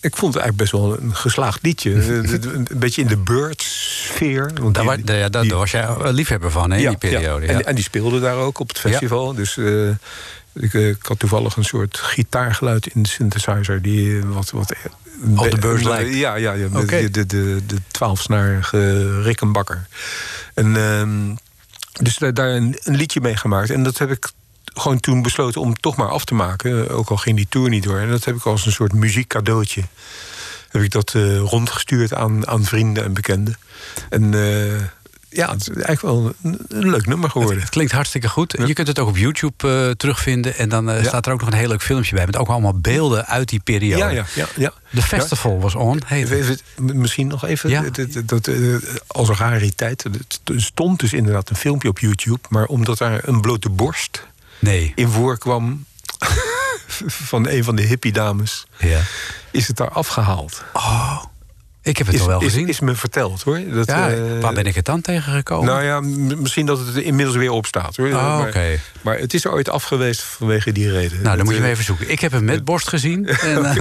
ik vond het eigenlijk best wel een geslaagd liedje. [laughs] Een beetje in de Bird-sfeer. want Daar, die- daar- die- was jij liefhebber van, hè, in die periode. Ja. En, en die speelde daar ook op het festival. Dus ik, eh, ik had toevallig een soort gitaargeluid in de synthesizer... die eh, wat... wat Op de beurs eh, lijkt. Ja, ja, ja de, de, de, de twaalfsnarige Rickenbakker. En, ehm, dus daar, daar een, een liedje mee gemaakt. En dat heb ik gewoon toen besloten om toch maar af te maken. Ook al ging die tour niet door. En dat heb ik als een soort muziekcadeautje... heb ik dat eh, rondgestuurd aan, aan vrienden en bekenden. En eh, ja, het is eigenlijk wel een, een leuk nummer geworden. Het klinkt hartstikke goed. Je kunt het ook op YouTube eh, terugvinden. En dan eh, Ja. staat er ook nog een heel leuk filmpje bij. Met ook allemaal beelden uit die periode. Ja, ja, ja. ja. De festival was on. heet Misschien nog even, dat, eh, als rariteit. Er stond dus inderdaad een filmpje op YouTube... maar omdat daar een blote borst Nee. in voorkwam... [laughs] van een van de hippie-dames... Ja. is het daar afgehaald. Oh, ik heb het Is, al wel is, gezien. is me verteld, hoor. Dat, ja, eh, waar ben ik het dan tegengekomen? Nou ja, misschien dat het inmiddels weer op staat, hoor. Oh, maar, oké. maar het is er ooit afgeweest vanwege die reden. nou, dan Dat, moet je eh, hem even zoeken. Ik heb hem met borst gezien. [laughs] En, eh,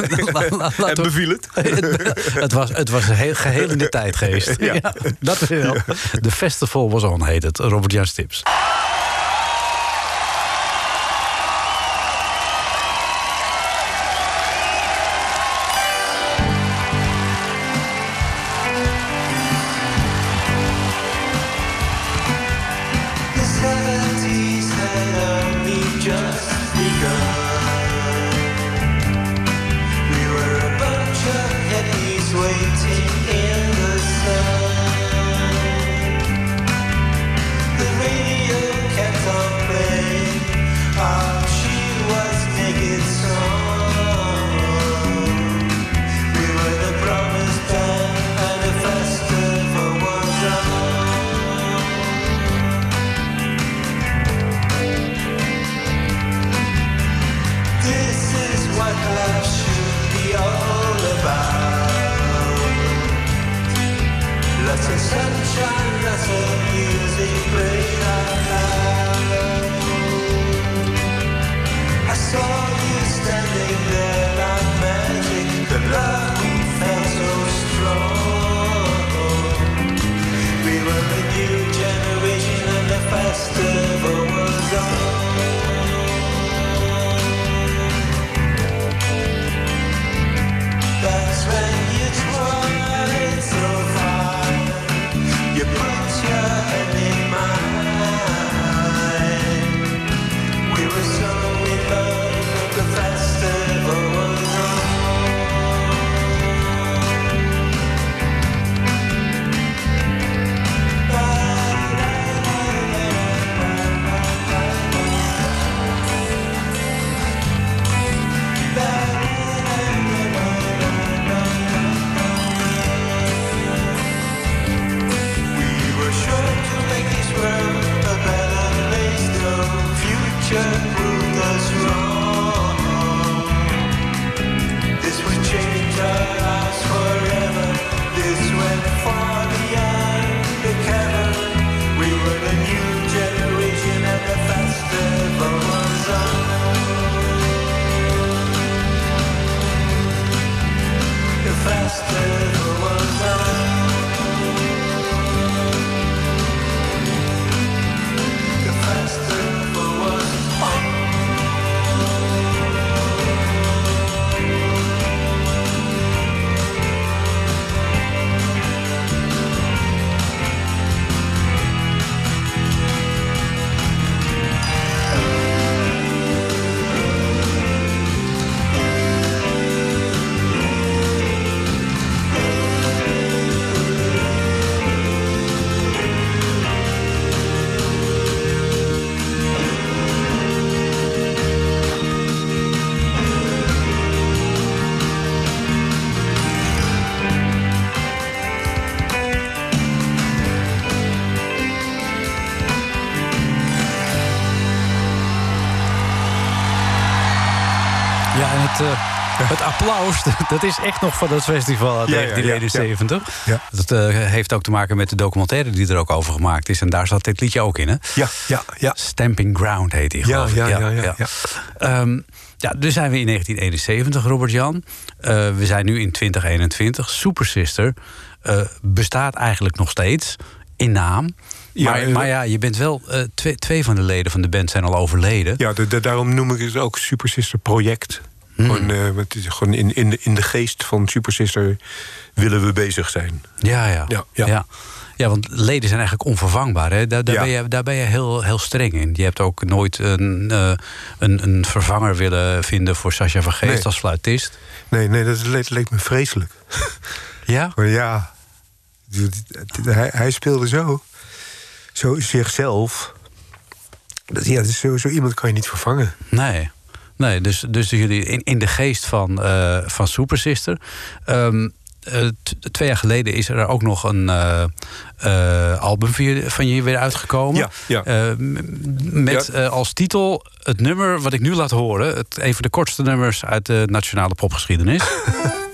[laughs] la- En beviel het? [laughs] het, was, het was heel, geheel in de tijdgeest. Ja. Ja, dat is wel. De festival was on, heet het. Robert Jan Stips. sunshine that's all. [laughs] dat is echt nog van dat festival uit Ja, ja, ja, 1971. ja. Dat eh, heeft ook te maken met de documentaire die er ook over gemaakt is. En daar zat dit liedje ook in, hè? Ja, ja, ja. Stamping Ground heet die, Ja, geloof ik. ja, ja, ja, ja. Ehm, ja, dus zijn we in 1971, Robert-Jan. Eh, we zijn nu in 2021. Super Sister bestaat eigenlijk nog steeds in naam. Ja, maar, eh, maar ja, je bent wel... twee, twee van de leden van de band zijn al overleden. Ja, de- de- daarom noem ik het ook Super Sister Project. Hmm. Gewoon, eh, want het is gewoon in, in, de, in de geest van Super Sister willen we bezig zijn. Ja, ja. Ja, ja. ja. Ja, want leden zijn eigenlijk onvervangbaar. Hè? Daar, daar, Ja. ben je, daar ben je heel, heel streng in. Je hebt ook nooit een, eh, een, een vervanger willen vinden voor Sascha van Geest Nee. als fluitist. Nee, nee, dat leek, leek me vreselijk. [laughs] Ja? Maar ja, hij, hij speelde zo, zo zichzelf. Dat, ja, dus zo, zo iemand kan je niet vervangen. Nee. Nee, dus, dus jullie in, in de geest van, eh, van Super Sister. Ehm, eh, twee jaar geleden is er ook nog een eh, album van je, van je weer uitgekomen. Ja, met Ja. als titel het nummer wat ik nu laat horen. Het, een van de kortste nummers uit de nationale popgeschiedenis. [laughs]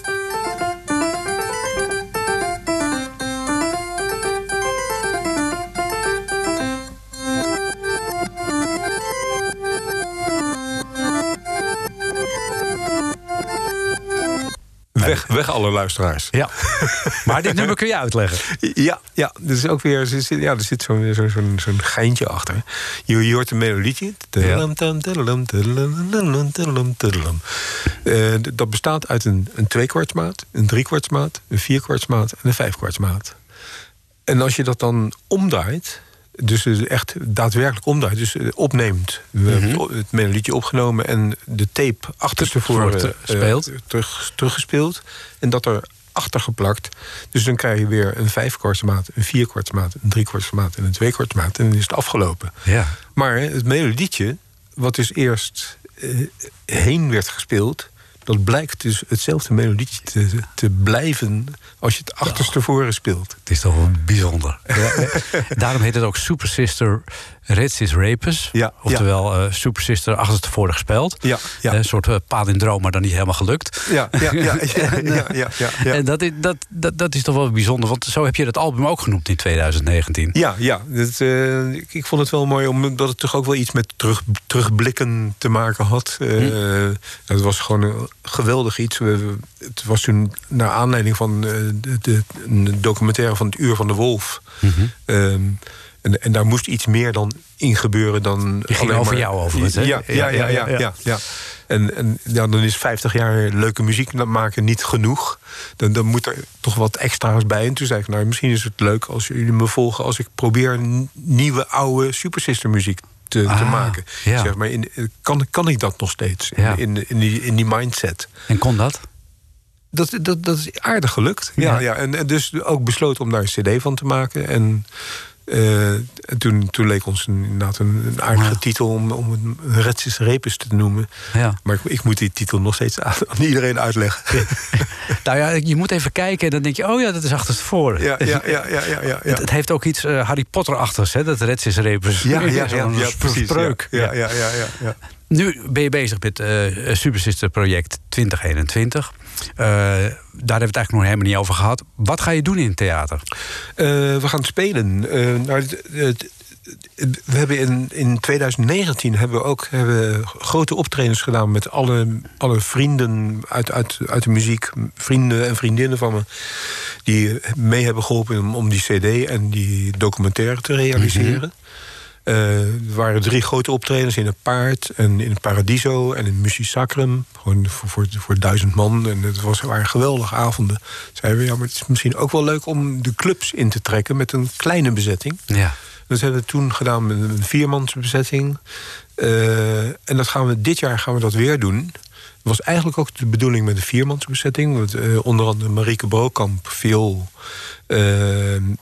Weg, weg alle luisteraars. ja. [laughs] Maar dit nummer kun je uitleggen. Ja, ja, er is ook weer er ja, er zit zo'n geintje achter. Je, je hoort een melodietje. Eh, dat bestaat uit een, een tweekwartsmaat, een driekwartsmaat, een vierkwartsmaat en een vijfkwartsmaat. En als je dat dan omdraait, dus echt daadwerkelijk omdraait, dus eh, opneemt. We hebben het melodietje opgenomen en de tape achterstevoren speelt. eh, terug, teruggespeeld. En dat er achter geplakt. Dus dan krijg je weer een vijfkwartsmaat, een vierkwartsmaat, een driekwartsmaat en een tweekwartsmaat. En dan is het afgelopen. Ja. Maar het melodietje, wat dus eerst eh, heen werd gespeeld... dat blijkt dus hetzelfde melodietje te, te blijven als je het achterstevoren speelt. Het is toch wel bijzonder. Daarom heet het ook Super Sister Retsis Rapus. Ja, Oftewel eh, Super Sister achterstevoren gespeeld. Ja, ja. Eh, Een soort uh, palindroom, maar dan niet helemaal gelukt. Ja, ja, [laughs] ja, ja, ja, ja, ja, ja. En dat is, dat, dat, dat is toch wel bijzonder, want zo heb je dat album ook genoemd in 2019. Ja, ja. Ik, ik vond het wel mooi omdat het toch ook wel iets met terug, terugblikken te maken had. Hm. Het was gewoon een geweldig iets. We, het was toen naar aanleiding van de, de, een documentaire van het Uur van de Wolf. Ehm, en, en daar moest iets meer dan in gebeuren dan. Die ging over maar- jou overigens, hè? Ja, ja, ja, ja, ja, ja. En, en ja, dan is 50 jaar leuke muziek maken niet genoeg. Dan, dan moet er toch wat extra's bij. En toen zei ik, nou, misschien is het leuk als jullie me volgen... als ik probeer nieuwe, oude Super Sister muziek te, te Ah, maken. ja. Zeg maar, in, kan, kan ik dat nog steeds? Ja. In, in, in, die, in die mindset. En kon dat? Dat, dat, dat is aardig gelukt. Ja, Ja. ja. En, en dus ook besloten om daar een cd van te maken. En eh, en toen, toen leek ons een, inderdaad een, een aardige Ja. titel... om, om een Retsis Repus te noemen. Ja. Maar ik, ik moet die titel nog steeds aan, aan iedereen uitleggen. [laughs] Nou ja, je moet even kijken en dan denk je, oh ja, dat is achterstevoren. Ja, ja, ja, ja, ja, ja. Het, het heeft ook iets eh, Harry Potter-achtigs, dat Retsis Repus. [laughs] Ja, ja, ja, precies. spreuk. Ja, ja, ja, ja. Nu ben je bezig met eh Super Sister Project 2021. Eh, daar hebben we het eigenlijk nog helemaal niet over gehad. Wat ga je doen in het theater? Eh, we gaan spelen. Eh, nou, we hebben in, in 2019 hebben we ook hebben grote optredens gedaan met alle, alle vrienden uit, uit, uit de muziek. Vrienden en vriendinnen van me. Die mee hebben geholpen om, om die CD en die documentaire te realiseren. Eh, er waren drie grote optredens in het Paard en in het Paradiso en in Musi Sacrum. Gewoon voor, voor, voor duizend man. En het was, waren geweldige avonden. Zeiden we, ja, maar het is misschien ook wel leuk om de clubs in te trekken met een kleine bezetting. Ja. Dat hebben we toen gedaan met een viermansbezetting. Eh, en dat gaan we, dit jaar gaan we dat weer doen. Het was eigenlijk ook de bedoeling met een viermansbezetting. Want, eh, onder andere Marieke Brokamp, viool. Eh,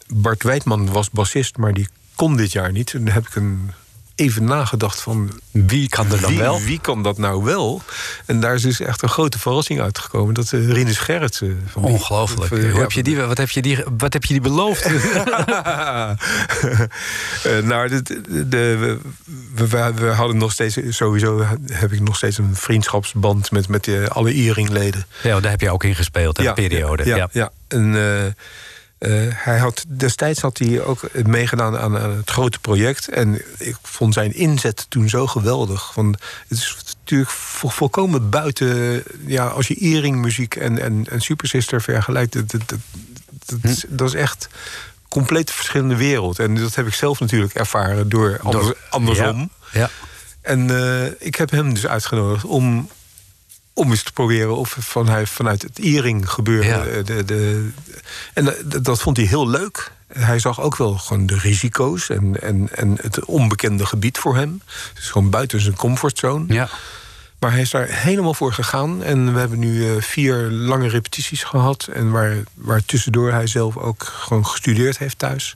Bart Wijdman was bassist, maar die kon dit jaar niet. En dan heb ik een even nagedacht van... Wie kan er dan wie, wel? Wie kan dat nou wel? En daar is dus echt een grote verrassing uitgekomen. Dat uh, Rinus Gerritsen... Van Ongelooflijk. van- ja, heb je die, wat, heb je die, wat heb je die beloofd? [laughs] Eh, nou, de, de, de- we, we, we hadden nog steeds... Sowieso heb ik nog steeds een vriendschapsband... met, met eh, alle Iering-leden. ja, daar heb je ook in gespeeld, hè, de periode. Ja, ja. En, eh, hij had, destijds had hij ook meegedaan aan, aan het grote project. En ik vond zijn inzet toen zo geweldig. Want het is natuurlijk vo- volkomen buiten... Ja, als je Iering-muziek en, en, en Super Sister vergelijkt... Dat, dat, dat, is, dat is echt compleet verschillende wereld. En dat heb ik zelf natuurlijk ervaren door, anders- andersom. Ja. En eh, ik heb hem dus uitgenodigd om, om eens te proberen of van hij, vanuit het Iering gebeuren. Ja. eh, De, de, en dat, dat vond hij heel leuk. Hij zag ook wel gewoon de risico's en, en, en het onbekende gebied voor hem. Dus gewoon buiten zijn comfortzone. ja. Maar hij is daar helemaal voor gegaan. En we hebben nu eh, vier lange repetities gehad. En waar, waar tussendoor hij zelf ook gewoon gestudeerd heeft thuis.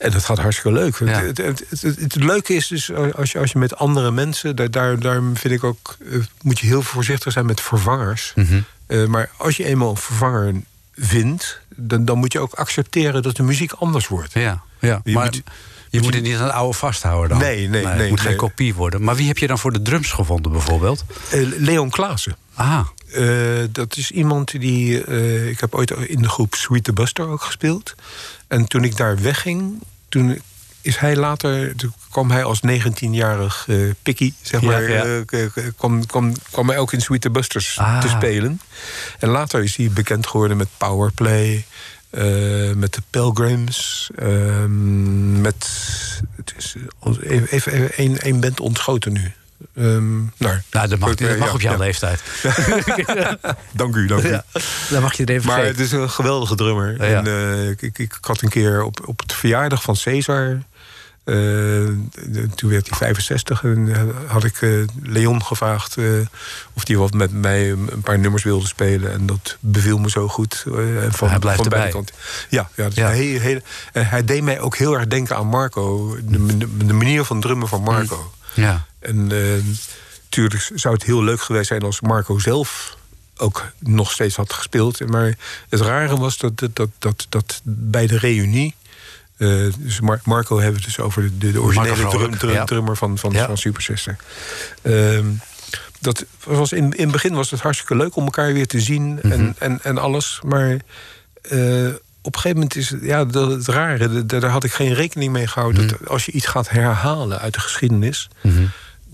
En dat gaat hartstikke leuk. Ja. Het, het, het, het- het leuke is dus als je, als je met andere mensen. Daar, daar, daar vind ik ook. eh, moet je heel voorzichtig zijn met vervangers. Mhm. Eh, maar als je eenmaal een vervanger vindt. Dan, dan moet je ook accepteren dat de muziek anders wordt. Ja, ja. Je maar moet- je moet het niet aan het oude vasthouden dan. Nee, nee, Het nee, moet geen kopie worden. Maar wie heb je dan voor de drums gevonden bijvoorbeeld? Eh, Leon Klaassen. Ah, Eh, dat is iemand die. eh, ik heb ooit in de groep Sweet the Buster ook gespeeld. En toen ik daar wegging, toen is hij later. Toen kwam hij als 19-jarig eh pikkie, zeg Ja, maar. ja. eh, k- k- kwam, kwam, kwam hij ook in Sweet the Busters Ah. te spelen. En later is hij bekend geworden met Powerplay. eh, met de Pilgrims. ehm, met. Het is eh, even, één band ontschoten nu. Ehm, nou, nou, dat mag, dat mag Ja, op jouw ja. leeftijd. [laughs] Dank u, dank u. Ja, dan mag je even Maar het is een geweldige drummer. En, eh, ik, ik, ik had een keer op, op het verjaardag van Cesar. eh, toen werd hij 65 en eh, had ik eh, Leon gevraagd eh, of hij wat met mij een paar nummers wilde spelen. En dat beviel me zo goed. eh, en van, Hij blijft van erbij. Ja, ja, dus hij deed mij ook heel erg denken aan Marco. De, de, de manier van drummen van Marco. Ja. En natuurlijk zou het heel leuk geweest zijn als Marco zelf ook nog steeds had gespeeld. Maar het rare was dat, dat, dat, dat, dat bij de reunie. eh, dus Mar- Marco hebben we het dus over de, de, de originele drum, drum- ja. drummer van, van, Ja. van Super Sister. Ehm, dat was in, in het begin was het hartstikke leuk om elkaar weer te zien Mhm. en, en, en alles. Maar eh, op een gegeven moment is het, ja, dat, het rare, daar had ik geen rekening mee gehouden. Mhm. Dat als je iets gaat herhalen uit de geschiedenis,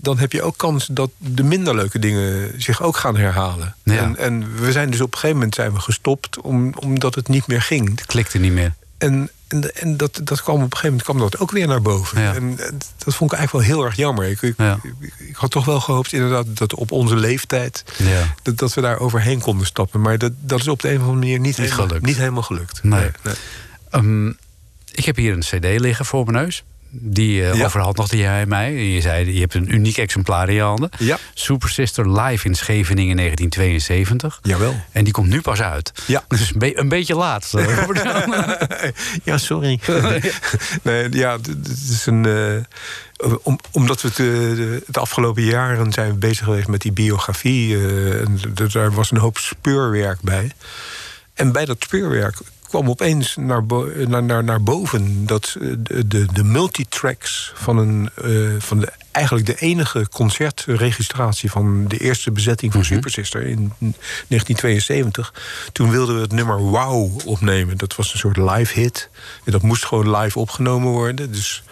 dan heb je ook kans dat de minder leuke dingen zich ook gaan herhalen. Ja. En, en we zijn dus op een gegeven moment zijn we gestopt om, omdat het niet meer ging. Het klikte niet meer. En, en, en dat, dat kwam op een gegeven moment kwam dat ook weer naar boven. Ja. En dat vond ik eigenlijk wel heel erg jammer. Ik, ik, Ja. ik, ik had toch wel gehoopt inderdaad dat op onze leeftijd... Ja. Dat, dat we daar overheen konden stappen. Maar dat, dat is op de een of andere manier niet, helemaal, gelukt. niet helemaal gelukt. Nee. Ehm, ik heb hier een cd liggen voor mijn neus. Die eh Ja. overhad nog die jij mij. Je zei, je hebt een uniek exemplaar in je handen. Ja. Super Sister live in Scheveningen 1972. Jawel. En die komt nu pas uit. Ja. Dus een, be- een beetje laat. [laughs] Ja, sorry. [laughs] nee, ja, het is een. eh, om, omdat we het, eh, de, de afgelopen jaren zijn we bezig geweest met die biografie. eh, en daar was een hoop speurwerk bij. En bij dat speurwerk kwam opeens naar, bo- naar, naar, naar boven dat eh, de, de, de multitracks van, een, eh, van de eigenlijk de enige concertregistratie van de eerste bezetting van Super Sister in 1972. Toen wilden we het nummer Wow opnemen. Dat was een soort live hit. En dat moest gewoon live opgenomen worden. Dus.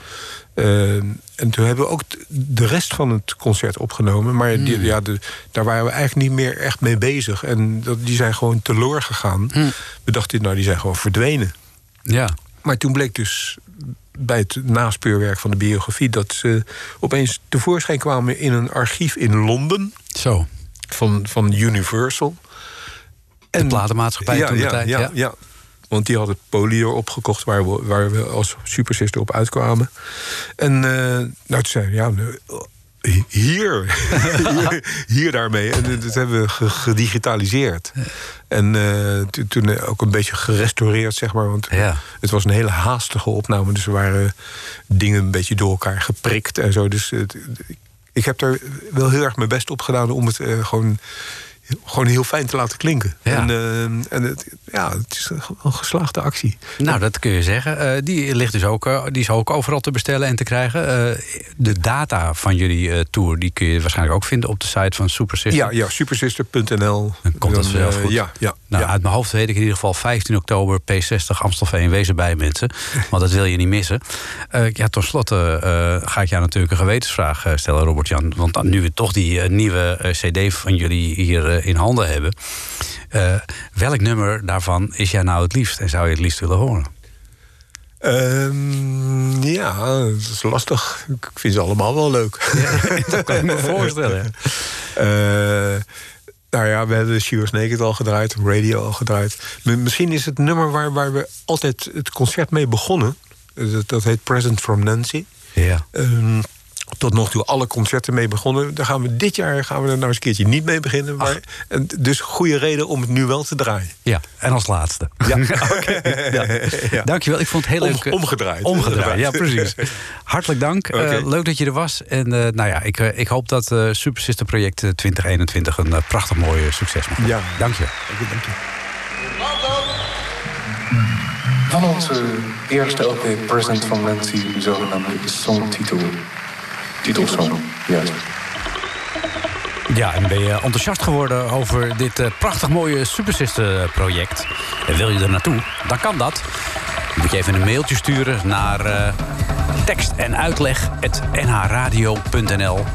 Eh, en toen hebben we ook de rest van het concert opgenomen. Maar die, ja, de, daar waren we eigenlijk niet meer echt mee bezig. En dat, die zijn gewoon teloor gegaan. We dachten, nou, die zijn gewoon verdwenen. Ja. Maar toen bleek dus bij het naspeurwerk van de biografie... dat ze opeens tevoorschijn kwamen in een archief in Londen... Zo. van, van Universal. De platenmaatschappij ja, toen de ja, tijd. Ja, Ja. ja. Want die hadden Polydor opgekocht waar we, waar we als Super Sister op uitkwamen. En eh, nou, toen we, ja, nou, hier, [laughs] hier, hier daarmee. En dat hebben we ge- gedigitaliseerd. En eh, to- toen ook een beetje gerestaureerd, zeg maar. Want Ja. het was een hele haastige opname. Dus er waren dingen een beetje door elkaar geprikt en zo. Dus ik heb er wel heel erg mijn best op gedaan om het eh, gewoon, gewoon heel fijn te laten klinken. Ja. En, eh, en het, ja, het is een, geslaagde actie. Nou, dat kun je zeggen. Eh, die, ligt dus ook, eh, die is ook overal te bestellen en te krijgen. De data van jullie tour die kun je waarschijnlijk ook vinden op de site van Super Sister. Ja, ja supersister.nl. Dan komt dat zelf goed. Ja, ja, Nou, ja. uit mijn hoofd weet ik in ieder geval 15 oktober P60 Amstelveen. Wees erbij, mensen. [laughs] Want dat wil je niet missen. Eh, ja, tot slot eh, eh, ga ik jou natuurlijk een gewetensvraag eh, stellen, Robert-Jan. Want nu we toch die nieuwe cd van jullie hier in handen hebben... welk nummer daarvan is jij nou het liefst en zou je het liefst willen horen? Ehm, ja, dat is lastig. Ik vind ze allemaal wel leuk. [laughs] dat kan ik me voorstellen. [laughs] nou ja, we hebben She Was Naked al gedraaid, Radio al gedraaid. Misschien is het nummer waar, waar we altijd het concert mee begonnen. Dat, dat heet Present from Nancy. Ja. Ehm, tot nog toe alle concerten mee begonnen. Daar gaan we dit jaar gaan we er nou eens een keertje niet mee beginnen. Maar, en dus goede reden om het nu wel te draaien. ja, en als laatste. Ja, [laughs] [laughs] Ja. Ja. Dankjewel, ik vond het heel Om- leuk. eh, omgedraaid. Omgedraaid, ja [laughs] precies. Hartelijk dank. Eh, leuk dat je er was. En eh, nou ja, ik, ik hoop dat eh Super Sister Project eh, 2021 een prachtig mooi succes mag worden. Ja. Dank je. Dank je. Van onze eerste LP Present van Nancy, de zogenaamde songtitel. Titelsong, juist. Ja, en ben je enthousiast geworden over dit eh, prachtig mooie Super Sister project? En wil je er naartoe? Dan kan dat. Dan moet je even een mailtje sturen naar eh, tekst en uitleg nhradio.nl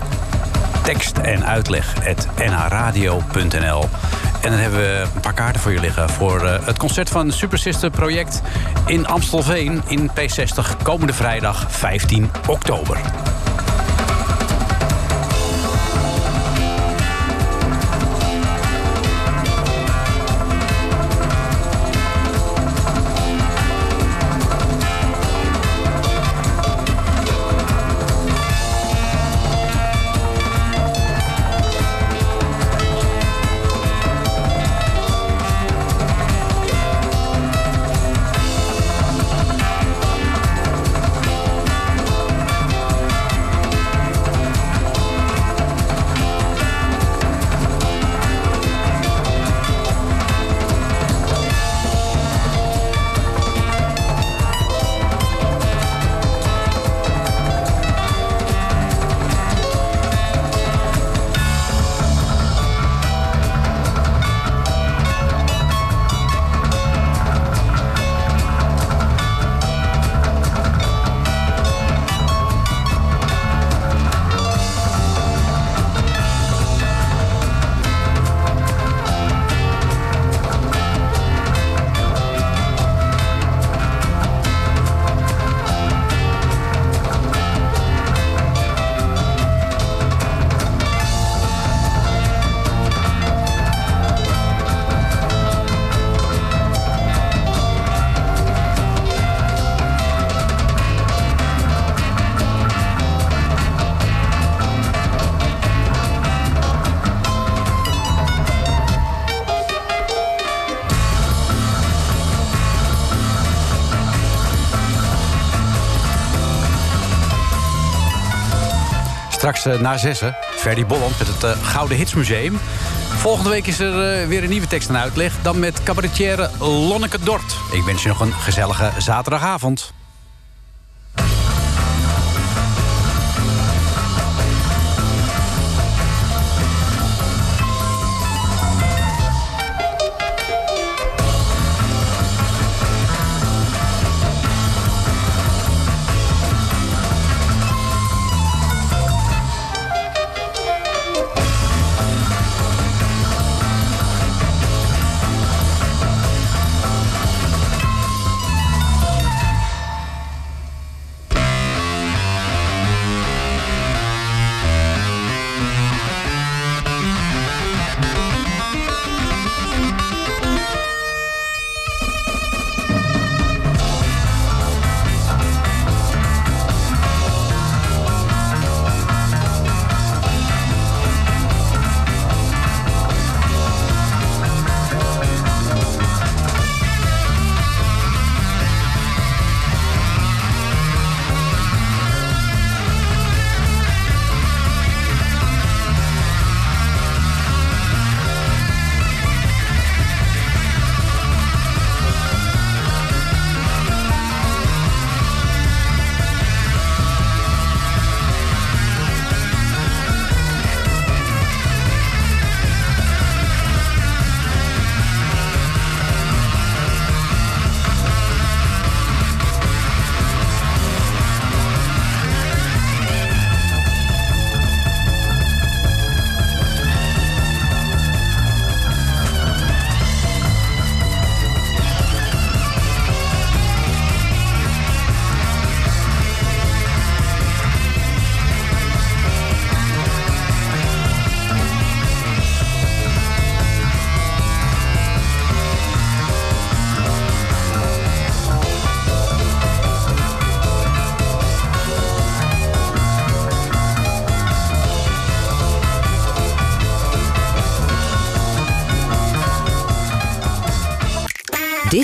tekst en uitleg nhradio.nl En dan hebben we een paar kaarten voor je liggen... voor eh, het concert van Super Sister Project in Amstelveen in P60... komende vrijdag 15 oktober. Straks eh, na zessen, Ferdy Bolland met het eh, Gouden Hitsmuseum. Volgende week is er eh, weer een nieuwe tekst en uitleg. Dan met cabaretière Lonneke Dort. Ik wens je nog een gezellige zaterdagavond.